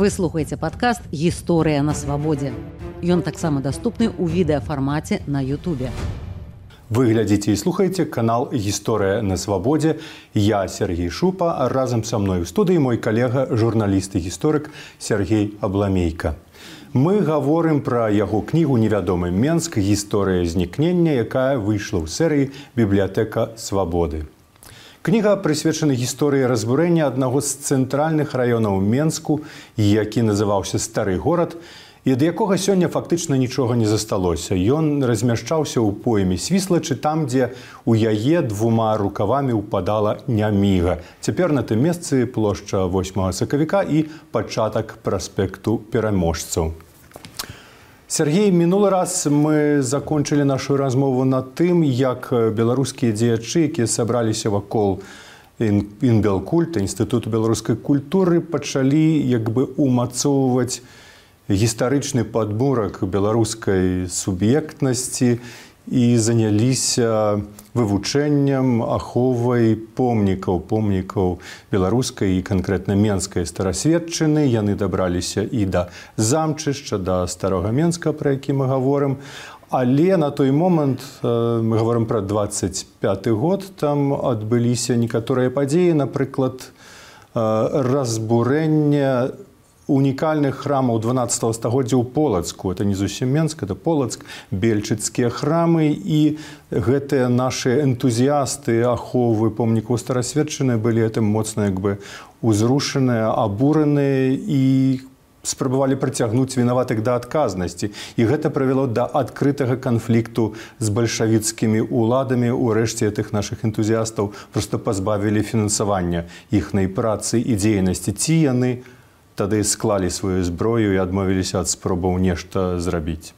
Вы слухаеце падкаст гісторыя на свабодзе. Ён таксама даступны ў відэафармаце на Ютубе. Вы глядзіце і слухаеце канал гісторыя на свабодзе. Я Сергей Шупа, разам са мной у студыі мой калега журналіст і гісторык Сергей Абламейка. Мы гаворым пра яго кнігу невядомы Менск гісторыя знікнення, якая выйшла ў серыі бібліятэка свабоды. Кніга прысвечана гісторыі разбурэння аднаго з цэнтральных раёнаў Менску, які называўся стары горад, і ад якога сёння фактычна нічога не засталося. Ён размяшчаўся ў пойме свіслачы там, дзе у яе двума рукавамі ўпадала няміга. Цяпер на тым месцы плошча 8 сакавіка і пачатак праспекту пераможцаў. Сергей мінулы раз мы закончылі нашу размову над тым, як беларускія дзеячы, якія сабраліся вакол інбелкульта інстытуту беларускай культуры пачалі як бы умацоўваць, гістарычны падборак беларускай суб'ектнасці і заняліся вывучэннем аховай помнікаў помнікаў беларускай і канкрэтна менскай старасветчыны яны дабраліся і да замчышча да старога менска пра які мы гаворым. Але на той момант мы говорим пра 25 год там адбыліся некаторыя падзеі напрыклад разбурэння унікальных храмаў 12 стагоддзя ў полацку. Это не зусім менск это полацк бельчыцкія храмы. І гэтыя наши энтузіасты аховы помнікаў старасведчаны былі гэтым моцна як бы узрушаныя абураныя і спрабавалі працягнуць вінаватых да адказнасці. І гэта правяло да адкрытага канфлікту з бальшавіцкімі уладамі ўрэшце гэтых наших энтузіастаў просто пазбавілі фінансавання іхнай працы і дзейнасці. Ці яны у тады склалі сваю зброю і адмовіліся ад спробаў нешта зрабіць.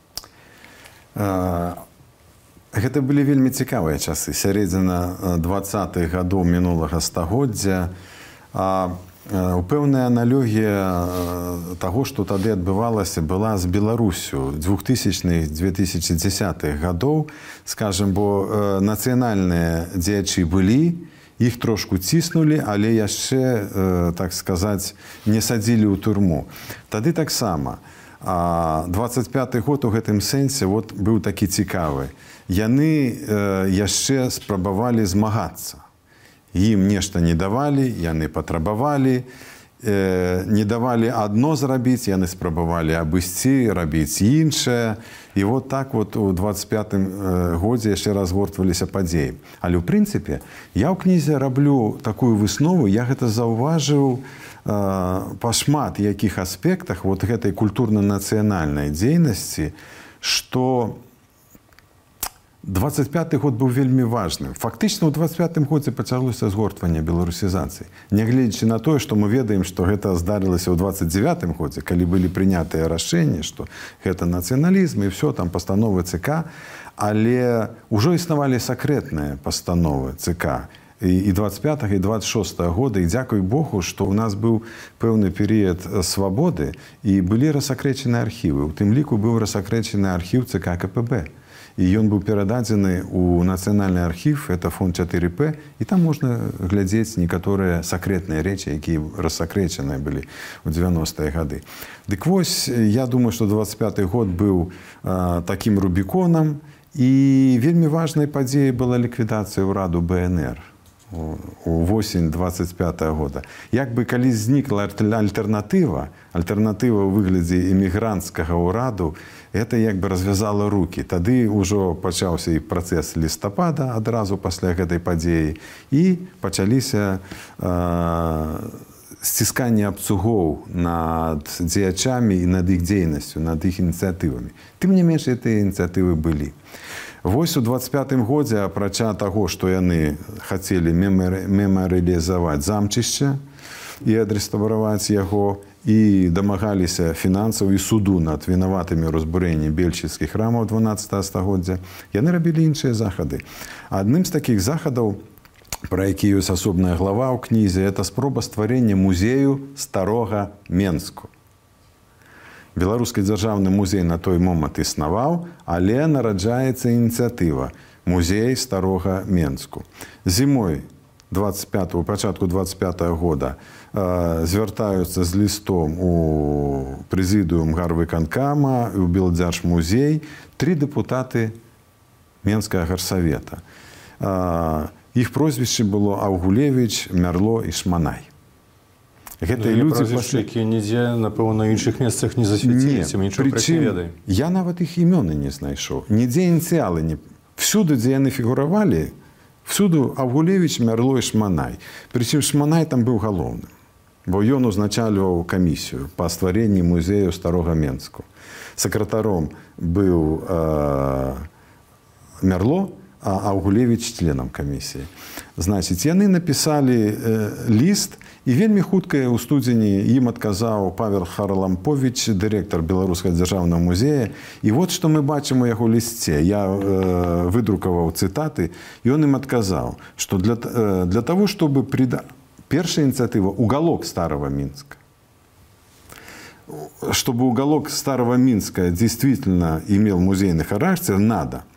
Гэта былі вельмі цікавыя часы сярэдзіна двадцатых гадоў мінулага стагоддзя. Упэўная аналогія таго, што тады адбывалася была з Беларусю 2000-2010 гадоў, скажем, бо нацыянальныя дзеячы былі, іх трошку ціснулі, але яшчэ так сказаць не садзілі ў турму. Тады таксама 25 год у гэтым сэнсе вот быў такі цікавы. Яны яшчэ спрабавалі змагацца. Ім нешта не давалі, яны патрабавалі, не давалі адно зрабіць, яны спрабавалі абысці, рабіць іншае. І вот так вот у 25 годзе яшчэ разгортваліся падзеі. Але ў прынцыпе, я ў кнізе раблю такую выснову, я гэта заўважыў па шмат якіх аспектах вот гэтай культурна-нацыянальнай дзейнасці, што 25 год быў вельмі важным. Фактычна ў 25 годзе пачалося згортванне беларусізацыі. Нягледзячы на тое, што мы ведаем, што гэта здарылася ў 29 годзе, калі былі прынятыя рашэнні, што гэта нацыяналізм і все там пастановы ЦК, але ўжо існавалі сакрэтныя пастановы ЦК і 25 і 26 года і дзякуй Богу, што ў нас быў пэўны перыяд свабоды і былі расакрэчаны архівы. У тым ліку быў расакрэчаны архіў ЦК КПБ і ён быў перададзены ў нацыянальны архів это фонд 4п і там можна глядзець некаторыя сакрэтныя рэчы якія рассакрэчаныя былі у 90-е гады дык вось я думаю что 25 год быў а, таким рубіконам і вельмі важнай падзеяй была ліквідацыя ўраду бнр восень 25 -го года. Як бы калі знікла альтэрнатыва альтэрнатыва ў выглядзе эмігранцкага ўраду это як бы развязала руки тады ўжо пачаўся і працэс лістапада адразу пасля гэтай падзеі і пачаліся сцісканне абцугоў над дзеячамі і над іх дзейнасцю над іх ініцыятывамі. Тым не менш гэтыя ініцыятывы былі Вось у 25 годзе апрача таго што яны хацелі мемарылізаваць замчышча і адрэставараваць яго і дамагаліся фінансаў і суду над вінаватымі разбурэнні бельчыцкіх храмаў 12 стагоддзя. Яны рабілі іншыя захады. Адным з такіх захадаў пра які ёсць асобная глава ў кнізе это спроба стварення музею старога менску беларускі дзяржаўны музей на той момант існаваў але нараджаецца ініцыятыва музей старога менску. Зімой 25 пачатку 25 года э, звяртаюцца з лістом у прэзідыум гарвыканкама у белдзяж музей три депутаты менскага гарсавета. Іх прозвішчы было аўгулевич мярло і шманай гэтыя людзі пасля... якія нідзе напэўна іншых месцах не засвяціліся прычым я нават іх імёны не знайшоў нідзе ініцыялы не всюды дзе яны фігуравалі Всюду Авгулевич, Мярло Шманай. Причым Шманай там быў галоўным, бо ён узначальваў камісію па стварэнні музею старога Менску. Сакратаром быў э, Мярло, а Аугулевич членам камісіі. Значыць, яны напісалі э, ліст, І вельмі хутка ў студзені ім адказаў Павел Харлампович, дырэктар беларускага дзяржаўнага музея. І вот што мы бачым у яго лісце. Я э, выдрукаваў цытаты, ён ім адказаў, што для, э, для того, чтобы прида... першая ініцыятыва уголок старого мінска. Чтобы уголок старого Минска действительно имел музейный характер, надо –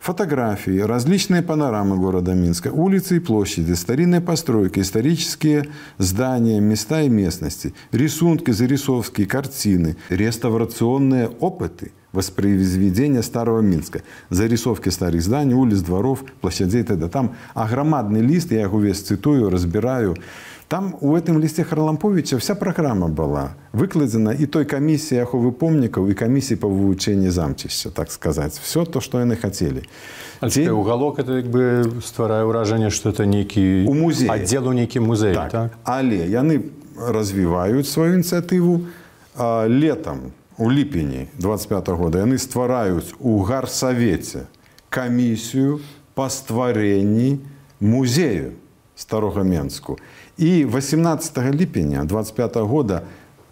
Фотографии, различные панорамы города Минска, улицы и площади, старинные постройки, исторические здания, места и местности, рисунки, зарисовки, картины, реставрационные опыты воспроизведения старого Минска, зарисовки старых зданий, улиц, дворов, площадей и т.д. Там огромадный лист, я его весь цитую, разбираю. Там у этом лісце Харламповича вся праграма была выкладзена і той камісіі аховы помнікаў і камісіі па вывучэнні замчышча так сказаць все то што яны хацелі Дзе... уголок это як бы стварае ўражанне что это нейкі у музей аддзелу нейкі музей так. так? але яны развіваюць сваю ініцыятыву летом у ліпені 25 -го года яны ствараюць у гарсавеце камісію па стварэнні музею старога менску і 18 ліпеня 25 -го года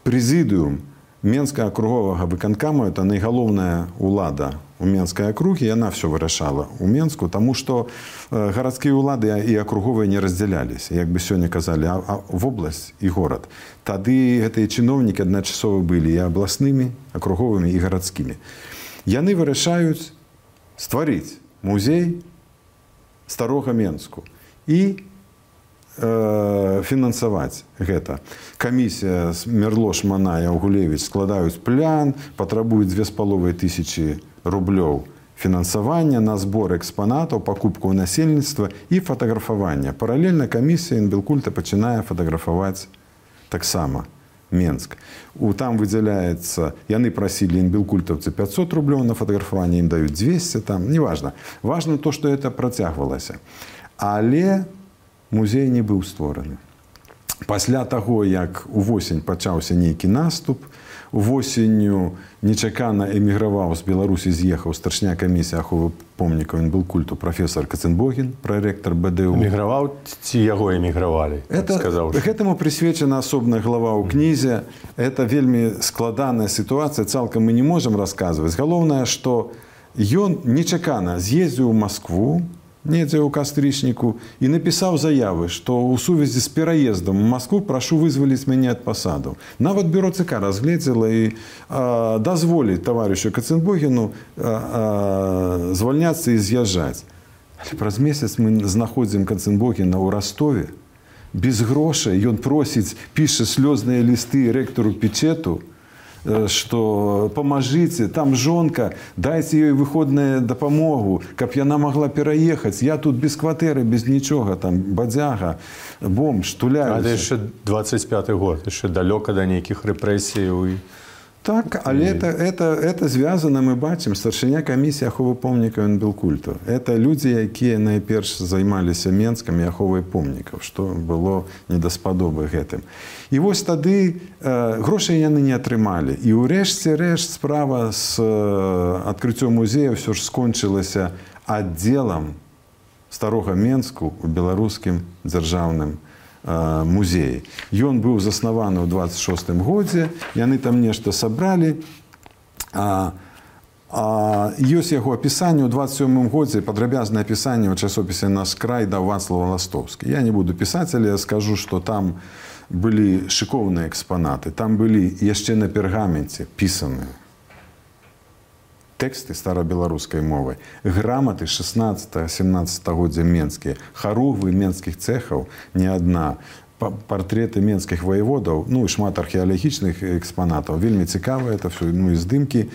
прэзідыум менскага круговага выканкама это найгалоўная ўлада у менскай акругі яна все вырашала у менску тому что э, гарадскія ўлады і акруговыя не раздзяляліся як бы сёння казалі вобласць і горад. Тады гэтыя чыноўнікі адначасова былі і абласнымі акруговымі і гарадскімі. Яны вырашаюць стварыць музей старога менску. І Э, фінансаваць гэта. Камісія з Мерло Шмана і Аўгулевіч складаюць плян, патрабуюць дзве з паловай тысячи рублёў фінансавання на збор экспанатаў, пакупку насельніцтва і фатаграфавання. Паралельна камісія Інбелкульта пачынае фатаграфаваць таксама. Менск. У там выдзяляецца яны прасілі інбілкультаўцы 500 рублёў на фатаграфаванне ім даюць 200 там неважна важно то што это працягвалася але музей не быў створаны. Пасля таго, як увосень пачаўся нейкі наступ, восенню нечакана эміграваў з Беларусі з'ехаў старшня камісія аховы помнікаў ён был культу прафесор Каценбогін, прарэктар БДУ эміграваў ці яго эмігравалі это сказаў гэтаму прысвечана асобная глава ў кнізе. Это вельмі складаная сітуацыя цалкам мы не можемм расказваць. Галоўнае што ён нечакана з'ездзіў у Маскву недзе ў кастрычніку і напісаў заявы, што ў сувязі з пераездам у Маскву прашу вызваліць мяне ад пасаду. Нават бюро ЦК разгледзела і дазволіць таварышу Кацэнбогіну звальняцца і з'язджаць. Але праз месяц мы знаходзім Кацэнбогіна ў растове. Без грошай ён просіць, піша слёзныя лісты рэктару печету, что памажыце там жонка дайце ёй выходную дапамогу каб яна могла пераехаць я тут без кватэры без нічога там бадзяга бом штуля яшчэ 25 год яшчэ далёка да нейкіх рэпрэсій і Так, але это, это, это звязана мы бачым старшыня камісія аховы помнікаў Нбелкульту. Это людзі, якія найперш займаліся менскамі аховай помнікаў, што было недаспадобы гэтым. І вось тады э, грошай яны не атрымалі. І ўрэшце рэшт справа з э, адкрыццём музея ўсё ж скончылася аддзелам старога менску у беларускім дзяржаўным музеі. Ён быў заснаваны ў 26 годзе, яны там нешта сабралі. ёсць яго апісанне ў 27 годзе падрабязнае апісанне ў часопісе наш край да Вацлава Ластовскі. Я не буду пісаць, але я скажу, што там былі шыкоўныя экспанаты. Там былі яшчэ на пергаменце пісаныя тэксты старабеларускай мовай граматы 16-17 годдзя менскія. Харугвы менскіх цэхаў не адна. Партреты менскіх воеводаў ну шмат археалагічных экспанатаў. Вельмі цікава это все ну і здымкі.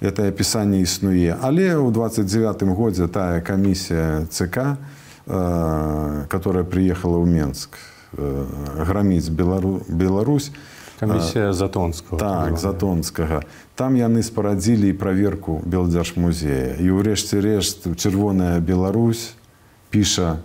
Это опісанне існуе. Але ў 29 годзе тая камісія ЦК э, которая приехала ў Менск э, граміць белару Беларусь камісія затонского так затонскага там яны спарадзілі і праверку белдзяжмузея і ўрэшце рэшт чырвоная Беларусь піша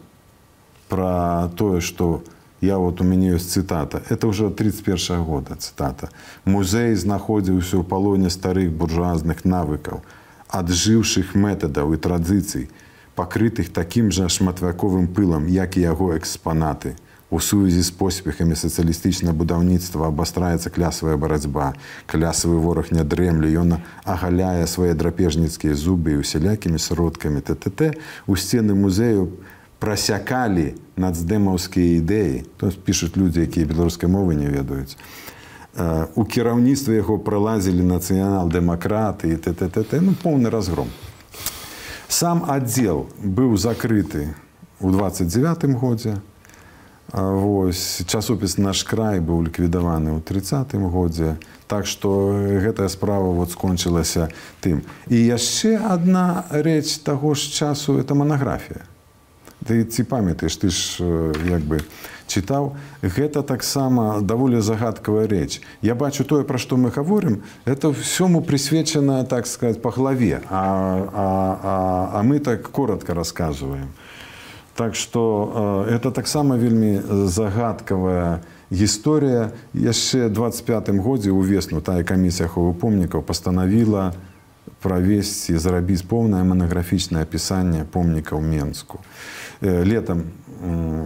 про тое что у я вот у мяне ёсць цытата. Это уже 31 года цытата. Музей знаходзіўся ў палоне старых буржуазных навыкаў аджыўшых метадаў і традыцый пакрытых такім жа шматвяковым пылам як і яго экспанаты. у сувязі з поспехамі сацыялістычна будаўніцтва абастраецца клясавая барацьба. Клясавы вораг не дрэмлю ён агаляе свае драпежніцкія зубы і усялякімі сродкамі тт у сцены музею прасякалі нацдэмаўскія ідэі. То пішуць людзі якія беларускай мовы не ведаюць. У кіраўніцтве яго пралазілі нацыянал-дэмакраты і ттт ну поўны разгром. Сам аддзел быў закрыты у 29 годзе Вось часопіс наш край быў ліквідаваны ў тридцатым годзе так што гэтая справа вот скончылася тым. І яшчэ адна рэч таго ж часу это манаграфія. Ты ці памятаеш ты ж як бы чытаў гэта таксама даволі загадкавая рэч. Я бачу тое пра што мы гаворым это ўсёму прысвечана так сказать па главе а, а, а, а мы так коротко рассказываем так что это таксама вельмі загадкавая гісторыя. Яшчэ 25 годзе увесну тая камісія аховы помнікаў пастанавіла правесці зарабіць поўнае манаграфічнае апісанне помнікаў менску. Летом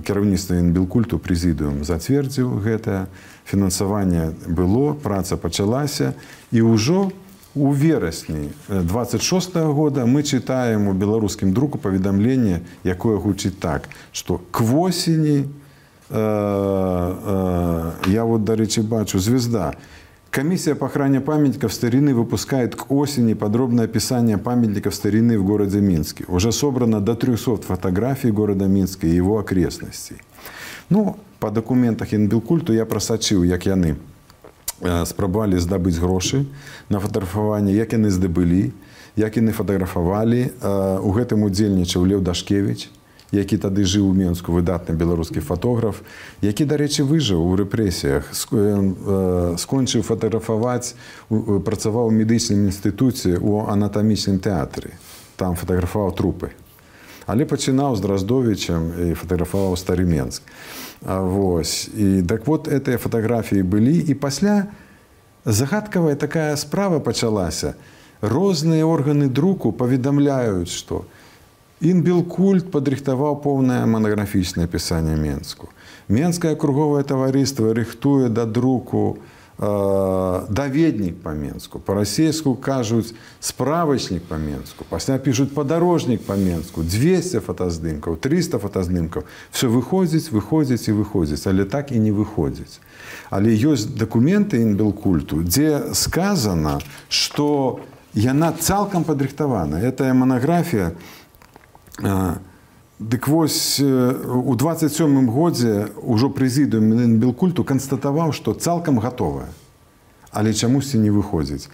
кіраўніцтва інбілкульту прэзідыум зацвердзіў гэтае фінансаванне было праца пачалася і ўжо у верасні 26 -го года мы чытаем у беларускім друку паведамленне якое гучыць так што к восені э, э, я вот дарэчы бачу звезда Комиссия по охране памятников старины выпускает к осени подробное описание памятников старины в городе Минске. Уже собрано до 300 фотографий города Минска и его окрестностей. Ну, по документах Інбілкульту я просачыў, як яны спрабавалі здабыць грошы на фатаграфаванне, як яны здабылі, як яны фатаграфавалі. У гэтым удзельнічаў Леў Дашкевич, які тады жыў у менску выдатны беларускі фатограф які дарэчы выжыў у рэпрэсіях скончыў фатаграфаваць працаваў у медычным інстытуце у анатамічным тэатры там фатаграфаваў трупы але пачынаў з драздовічам і фатаграфаваў стары менск. Вось. І так вот этыя фатаграфіі былі. І пасля загадкавая такая справа пачалася. Розныя органы друку паведамляюць што Інбілкульт падрыхтаваў поўнае манаграфічнае пісанне Менску. Менскае круговае таварыства рыхтуе да друку даведнік па-менску. Па-расейску кажуць справачнік па-менску. Пасля пішуць падарожнік па-менску, 200 фотаздымкаў, 300 фотаздымкаў. Все выходзіць, выходзіць і выходзіць, але так і не выходзіць. Але ёсць дакументы інбілкульту, дзе сказана, што яна цалкам падрыхтавана. Этая манаграфія, Дык вось у 27 годзе ўжо прэзідыум Білкульту канстатаваў, што цалкам гатовая, але чамусьці не выходзіць.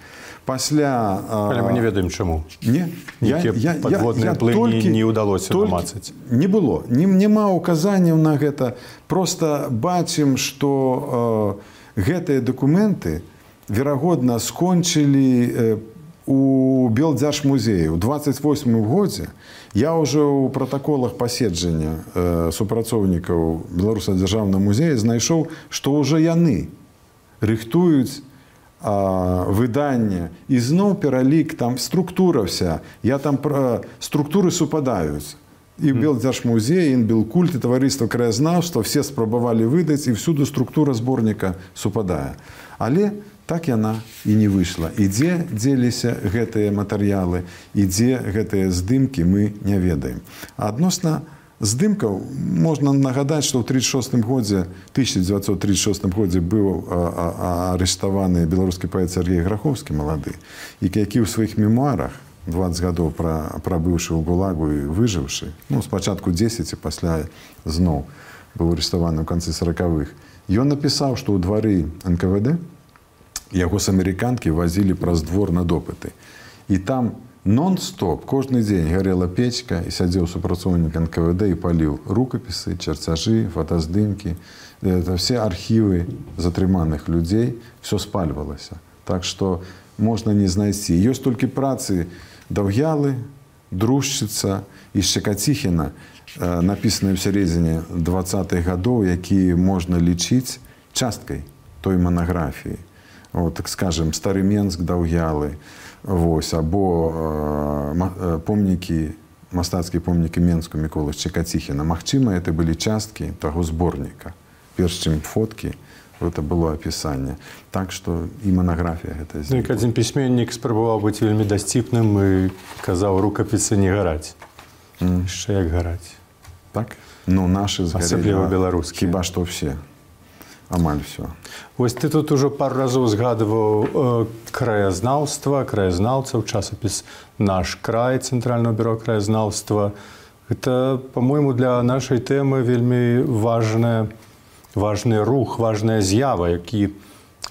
Пасля але мы не ведаем чаму. Не? Я, я, я, я толькі не ўдалося мацаць не было. Не няма указанняў на гэта. Просто бачым што э, гэтыя дакументы верагодна скончылі по у белдзяжмузею 28 годзе я уже ў протаколах паседжання э, супрацоўнікаў беларуса дзяржаўна музея знайшоў што ўжо яны рыхтуюць выданне. І зноў пералік там структура вся. Я там пра структуры супадаюць. І белдзяжмузей інбілкульт і таварыства краязнаўства все спрабавалі выдаць і всюду структура зборніка супадае. Але у так яна і не выйшла. І дзе дзеліся гэтыя матэрыялы і дзе гэтыя здымкі мы не ведаем. Адносна здымкаў можна нагадаць што ў 36 годзе 1936 годзе быў арыштаваны беларускі паэт Сергей граховскі малады і які ў сваіх мемуарах 20 гадоў пра, прабыўшы ў гулагу і выжыўшы ну спачатку 10 і пасля зноў быў арыштаваны ў канцы сороквых ён напісаў што ў двары нквд яго з амерыканкі вазілі праз двор на допыты. І там нон-стоп кожны дзень гарела печка і сядзеў супрацоўнік нквд і паліў рукапісы чарцяжы фотаздымкі. Это все архівы затрыманых людзей все спальвалася. Так что можна не знайсці. Ёсць толькі працы даўгялы дружчыца і шчакаціхіна напісаныя ў сярэдзіне двадцатых гадоў які можна лічыць часткай той манаграфіі вот, так скажем стары менск даўгялы Вось, або э, помнікі мастацкія помнікі менску міколы чакаціхіна Магчыма это былі часткі таго зборніка перш чым фоткі это было апісанне так што і манаграфія гэта ну, адзін пісьменнік спрабаваў быць вельмі дасціпным і казаў рукапіцы не гараць яшчэ mm. як гараць так? Ну нашы асабліва беларускі хіба што все амаль все Вось ты тут ужо пару разоў згадываў э, краязнаўства краязнаўцаў часопіс наш край цэнтрального бюро краязнаўства. Это по-мойму для нашай тэмы вельмі важная важны рух важная з'ява які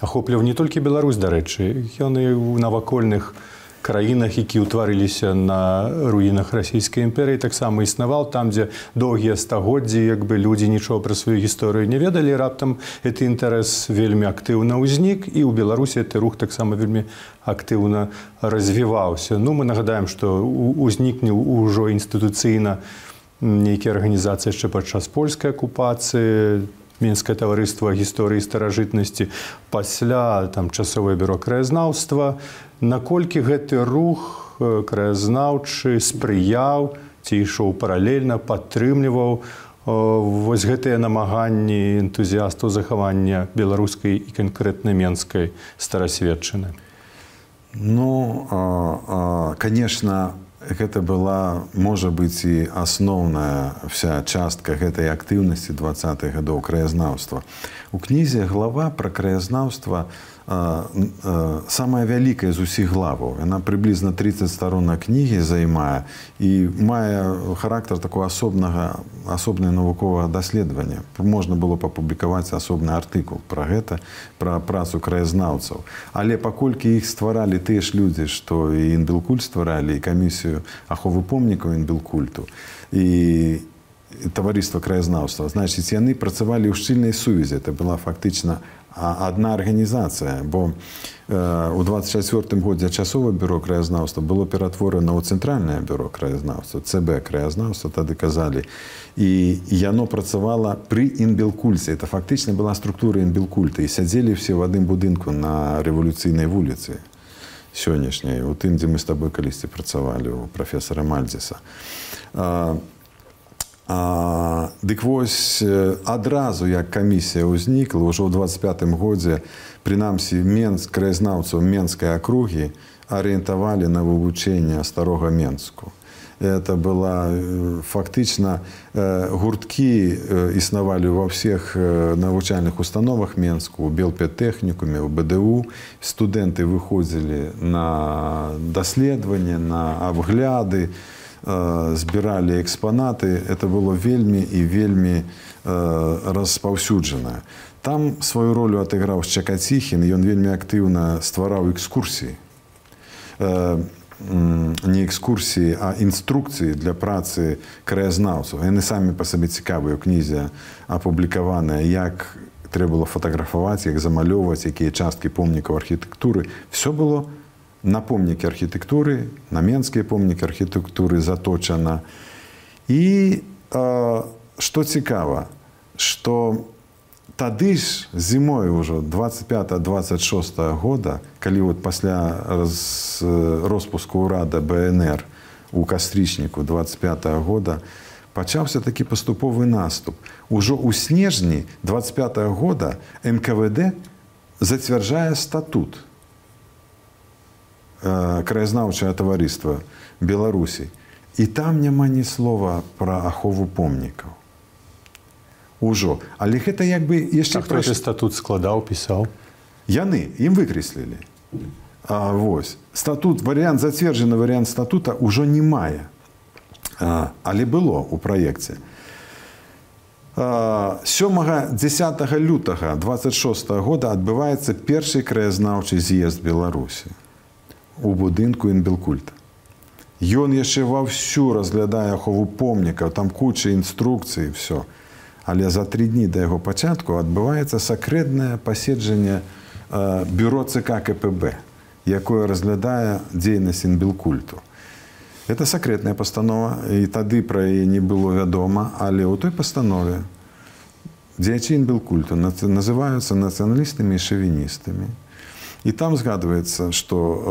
ахопліваў не толькі Беларусь дарэчы ён і ў навакольных у краінах які ўтварыліся на руінах расійскай імперыі таксама існаваў там дзе доўгія стагоддзі як бы людзі нічого пра сваю гісторыю не ведалі раптам гэты інтарэс вельмі актыўна ўзнік і ў беларусі ты рух таксама вельмі актыўна развіваўся ну мы нагадаем што узнікне ўжо інстытуцыйна нейкія арганізацыі яшчэ падчас польскай акупацыі мінскае таварыства гісторыі старажытнасці пасля там часовае бюро краязнаўства наколькі гэты рух э, краязнаўчы спрыяў ці ішоў паралельна падтрымліваў э, вось гэтыя намаганні энтузіастаў захавання беларускай і канкрэтна менскай старасведчыны? Ну конечно гэта была можа быць і асноўная вся частка гэтай актыўнасці два гадоў краязнаўства. У кнізе глава пра краязнаўства самая вялікая з усіх главаў яна прыблізна 30 старона кнігі займае і мае характар такого асобнага асобнае навуковага даследавання. Можна было папублікаваць асобны артыкул пра гэта пра працу краязнаўцаў. Але паколькі іх стваралі тыя ж людзі што і інбілкуль стваралі і камісію аховы помнікаў інбілкульту і таварыства краязнаўства значыць яны працавалі ў шчыльнай сувязі это была фактычна адна арганізацыя бо э, у 24 годзе часова бюро краязнаўства было ператворана ў цэнтральнае бюро краязнаўства цб краязнаўства тады казалі і яно працавала пры інбілкульце это фактычна была структура інбілкульта і сядзелі все ў адным будынку на рэвалюцыйнай вуліцы сённяшняй у тым дзе мы з табой калісьці працавалі у прафесара мальдзеса а, А, дык вось адразу як камісія ўзнікла ўжо ў 25 годзе прынамсі менск краязнаўцаў менскай акругі арыентавалі на вывучэнне старога менску. Это была фактычна гурткі існавалі ва ўсіх навучальных установах менску, у белпетэхнікуме, у БДУ. студэнты выходзілі на даследаванне, на абгляды, збіралі экспанаты это было вельмі і вельмі распаўсюджана. Там сваю ролю адыграў чакаціхін ён вельмі актыўна ствараў экскурсіі не экскурсіі а інструкцыі для працы краязнаўцаў. Яны самі па сабе цікавыя ў кнізе апублікаваныя як трэба было фатаграфаваць як замалёўваць якія часткі помнікаў архітэктуры. Все было у на помнікі архітэктуры, на менскія помнікі архітэктуры заточана. І э, што цікава, што тады ж зімой ўжо 25-26 года, калі вот пасля раз, роспуску ўрада БНР у кастрычніку 25 -го года пачаўся такі паступовы наступ. Ужо ў снежні 25 -го года НКВД зацвярджае статут краязнаўчае таварыства беларусій і там няма ні слова пра ахову помнікаў ужо але гэта як бы яшчэ пры статут складаў пісаў яны ім выкрэслілі А, вось. Статут, варыянт, зацверджаны варыянт статута ўжо не мае. А, але было ў праекце. 7-10 лютага 26 года адбываецца першы краязнаўчы з'езд Беларусі у будынку інбелкульта. Ён яшчэ ваўсю разглядае ахову помнікаў, там куча інструкцый все. Але за тры дні да яго пачатку адбываецца сакрэтнае паседжанне бюро ЦК КПБ, якое разглядае дзейнасць інбелкульту. Это сакрэтная пастанова і тады пра яе не было вядома, але ў той пастанове дзеячы інбелкульту называюцца нацыяналістамі і шавіністамі. І там згадваецца, што э,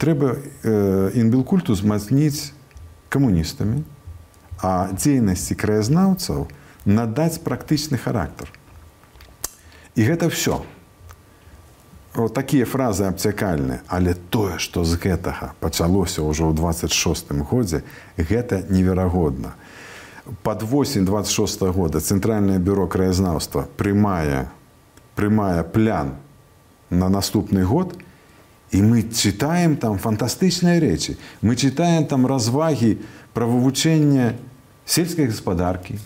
трэба э, інбелкульту змацніць камуністамі, а дзейнасці краязнаўцаў надаць практычны характар. І гэта все вот такія фразы абцякальныя але тое што з гэтага пачалося ўжо ў 26 годзе гэта неверагодна под восень 26 -го года цэнтральнае бюро краязнаўства прымае прымае плян на наступны год і мы читаем там фантастычныя рэчы мы читаем там развагі пра вывучэнне сельскай гаспадаркі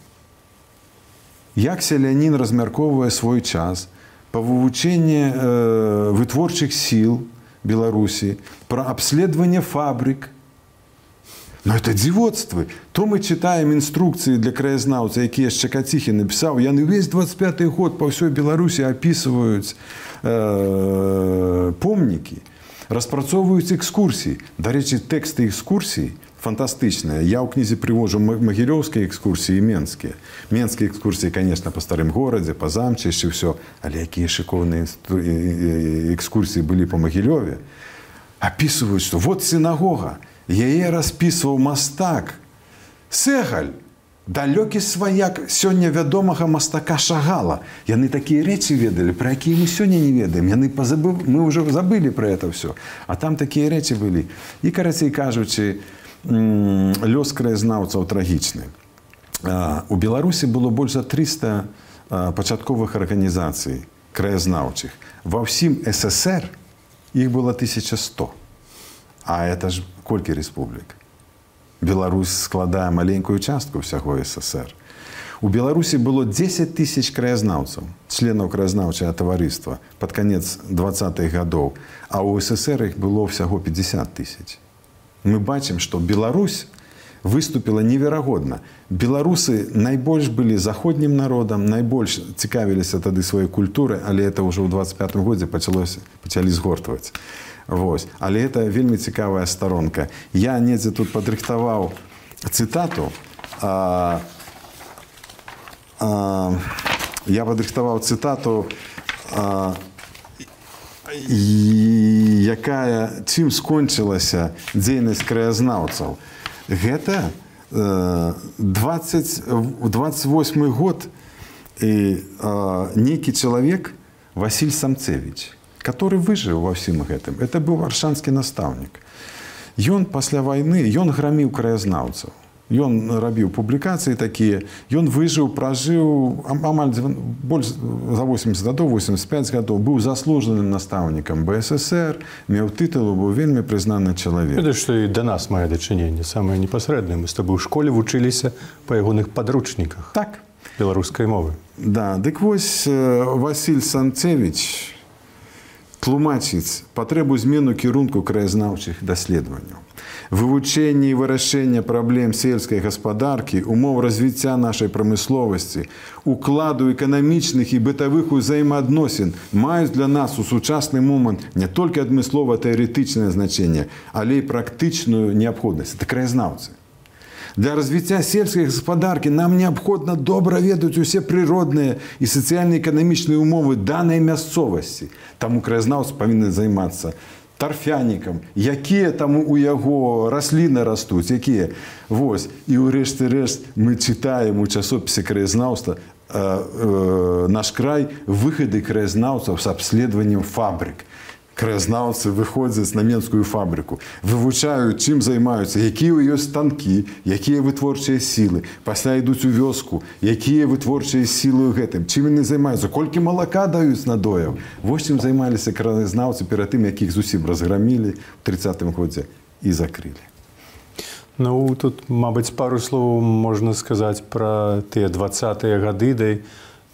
як селянін размяркоўвае свой час па вывучэнне э, вытворчых сіл Беларусі, пра абследаванне фабрык. Но это дзівоцтвы. То мы чытаем інструкцыі для краязнаўца, які яшчэ каціхі напісаў. Яны ўвесь 25 год па ўсёй Беларусі апісваюць э, помнікі, распрацоўваюць экскурсіі. Дарэчы, тэксты экскурсій фантастычная. Я ў кнізе прывожу магілёўскія экскурсіі і менскія. Менскія экскурсіі, конечно, па старым горадзе, па замчышчы ўсё, але якія шыкоўныя экскурсіі былі па магілёве. Апісваюць, што вот сінагога, яе распісваў мастак. Сэгаль, далёкі сваяк сёння вядомага мастака шагала. Яны такія рэчы ведалі, пра якія мы сёння не ведаем. Яны пазабы... мы ўжо забылі пра это ўсё. А там такія рэчы былі. І карацей кажучы, лёс краязнаўцаў трагічны. У Беларусі было больш за 300 пачатковых арганізацый краязнаўчых. Ва ўсім ССР іх было 1100. А это ж колькі рэспублік. Беларусь складае маленькую частку ўсяго ССР. У Беларусі было 10 тысяч краязнаўцаў, членаў краязнаўчага таварыства пад канец 20-х гадоў, а ў ССР іх было ўсяго 50 тысяч мы бачым што Беларусь выступила неверагодна беларусы найбольш былі заходнім народам найбольш цікавіліся тады сваёй культуры але это ўжо ў 25 годзе пачалося пачалі згортваць Вось. Але это вельмі цікавая старонка я недзе тут падрыхтаваў цытату а, а, я падрыхтаваў цытату а, якая чым скончылася дзейнасць краязнаўцаў. Гэта 20 28 год і нейкі чалавек Васіль самцевич который выжыў ва ўсім гэтым это быў аршанскі настаўнік ён пасля вайны ён граміў краязнаўцаў Ён рабіў публікацыі такія. Ён выжыў, пражыў амаль больш за 80 гадоў 85 гадоў быў заслужаным настаўнікам БССР, меў тытулу, быў вельмі прызнаны чалавек. Это што і да нас мае дачыненне самае непасрэднае. Мы з табой у школе вучыліся па ягоных падручніках. Так беларускай мовы. Да, дык вось Васіль Санцевич тлумачыць патрэбу змену кірунку краязнаўчых даследаванняў вывучэнне і вырашэнне праблем сельскай гаспадаркі, умоў развіцця нашай прамысловасці, укладу эканамічных і бытавых узаемаадносін маюць для нас у сучасны момант не толькі адмыслова тэарэтычнае значэнне, але і практычную неабходнасць это краязнаўцы. Для развіцця сельскай гаспадаркі нам неабходна добра ведаць усе прыродныя і сацыяльна-эканамічныя ўмовы данай мясцовасці. Таму краязнаўцы павінны займацца тарфянікам якія там у яго расліны растуць якія? Вось. І ўрэшце рэшт мы чытаем у часопісе краязнаўства э, э, наш край. Выхады краязнаўцаў з абследаваннем фабрык краязнаўцы выходзяць на менскую фабрыку вывучаюць чым займаюцца якія ў ёсць станкі якія вытворчыя сілы пасля ідуць у вёску якія вытворчыя сілы гэтым чым яны займаюцца колькі малака даюць надояў вось чым займаліся краязнаўцы перад тым якіх зусім разграмілі в тридцатым годзе і закрылі Ну тут мабыць пару слоў можна сказаць пра тыя двадцатыя гады да,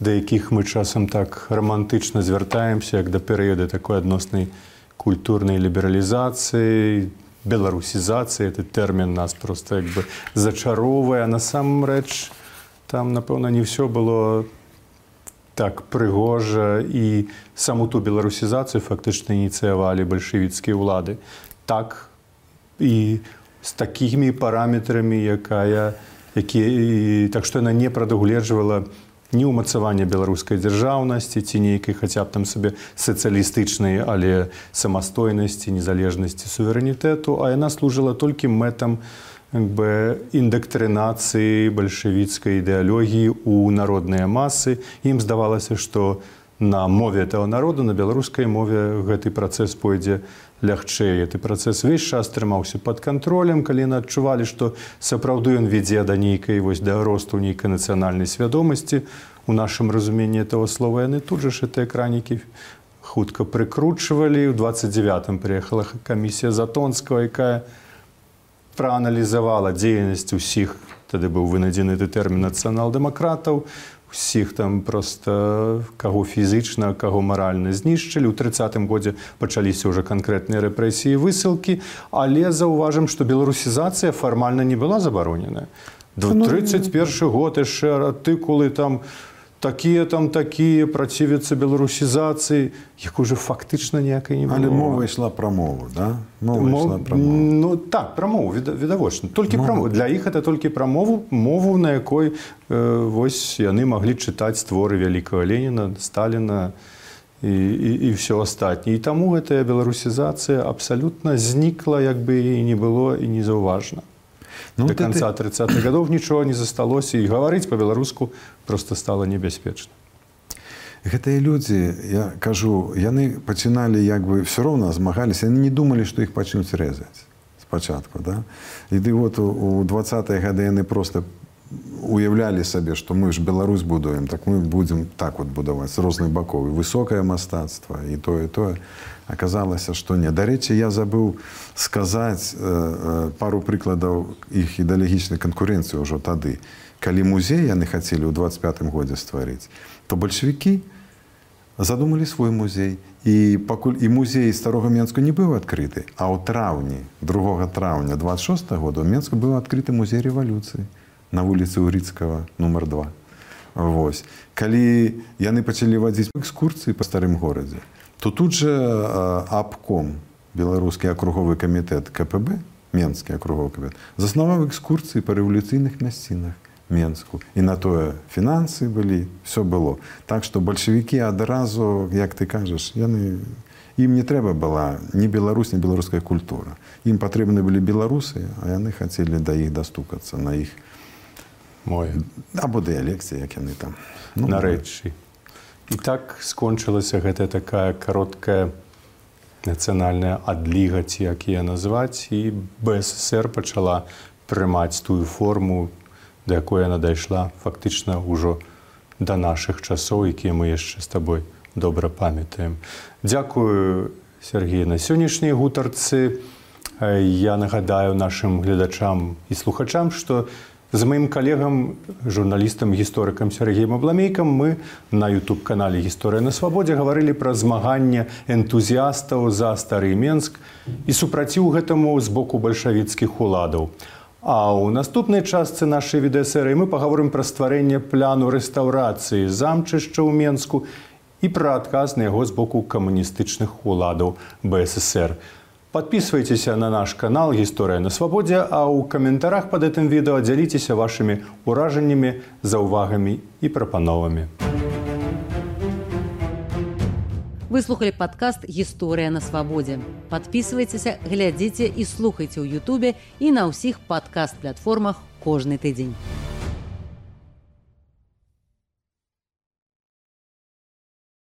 да якіх мы часам так рамантычна звяртаемся як да перыяда такой адноснай культурнай лібералізацыі беларусізацыі. Этот тэрмін нас просто як бы зачароввае насамрэч там напэўна не ўсё было так прыгожа. І саму ту беларусізацыю фактычна ініцыявалі бальшавіцкія ўлады. Так і з такімі параметрамі якая які так што яна не прадугледжвала ні ўмацавання беларускай дзяржаўнасці ці нейкай хаця б там сабе сацыялістычнай але самастойнасці незалежнасці суверэнітэту а яна служыла толькі мэтам бы індактрынацыі бальшавіцкай ідэалогіі у народныя масы. Ім здавалася што на мове этого народу на беларускай мове гэты працэс пойдзе на лягчэй. Ты працэс увесь час трымаўся под контролем калі яны адчувалі што сапраўды ён вядзе да нейкай вось да росту нейкай нацыянальнай свядомасці. У нашым разуменні этого слова яны тут жа гэтыя кранікі хутка прыкручвалі. Ў 29 прыехала камісія затонского якая прааналізавала дзейнасць усіх тады быў вынадзены ты тэрмін нацыянал-дэмакратаў усіх там просто каго фізычна каго маральна знішчылі. У тридцатым годзе пачаліся ўжо канкрэтныя рэпрэсіі высылкі але заўважым што беларусізацыя фармальна не была забароненая 31 год яшчэ артыкулы там у такія там такія працівяцца беларусізацыі як уже фактычна ніякай не але мова ішла пра мову да? Мов... ну так пра мову відавочна. Толькі пра для іх это толькі пра мову мову на якой э, вось яны маглі чытаць творы вялікага леніна сталіна і, і, і все астатніе і таму гэтая беларусізацыя абсалютна знікла як бы і не было і не заўважна ну, до конца 30-х годов нічого не засталося і гаварыць по-беларуску просто стало небяспечна гэтыя людзі я кажу яны пачыналі як бы все роўна змагаліся яны не думалі што іх пачнуць рэзаць спачатку да? Іды вот у двадцатые гады яны просто уяўлялі сабе што мы ж Беларусь будуем так мы будзем так вот будаваць з розных бакоў. Высокае мастацтва і тое тое аказалася што не дарэчы я забыў сказаць э, э, пару прыкладаў іх ідэалагічнай канкурэнцыі ўжо тады калі музей яны хацелі ў 25 годзе стварыць то бальшавікі задумалі свой музей і пакуль і музей старога менску не быў адкрыты а ў траўні другога траўня 26 -го года менску быў адкрыты музей рэвалюцыі на вуліцы Урыцкага нумар 2. Вось. Калі яны пачалі вадзіць экскурцыі па старым горадзе, то тут жа абком беларускі акруговы камітэт КПБ менскі акруговы камітэт заснаваў экскурцыі па рэвалюцыйных мясцінах менску. І на тое фінансы былі все было. Так што бальшавікі адразу як ты кажаш яны ім не трэба была ні беларусь не беларуская культура. Ім патрэбны былі беларусы а яны хацелі да іх дастукацца на іх мой або дыялекцыя як яны там. Ну, нарэчы і так скончылася гэта такая кароткая нацыянальная адліга ці як я назваць і бСр пачала прымаць тую форму да якой яна дайшла фактычна ўжо да нашых часоў якія мы яшчэ з табой добра памятаем. Дзякую Сергей на сённяшняй гутарцы. Я нагадаю нашим гледачам і слухачам што З маім калегам журналістам гісторыкам Сергеем абламейкам мы на youtube канале гісторыя на свабодзе гаварылі пра змаганне энтузіястаў за стары менск і супраціў гэтаму з боку бальшавіцкіх уладаў. А ў наступнай частцы нашай відэасерыі мы паговорым пра стварэнне пляну рэстаўрацыі замчышча ў менску і пра адказ на яго з боку камуністычных уладаў БСР. Подписывайтесь на наш канал «Гісторыя на свабодзе», а ў каментарах под гэтым відэо дзяліцеся вашымі ўражаннямі, заўвагамі і прапановамі. Выслухали падкаст «Гісторыя на свабодзе». Подписывайтеся, глядзіце і слухайце ў Ютубе і на ўсіх падкаст-платформах кожны тыдзень.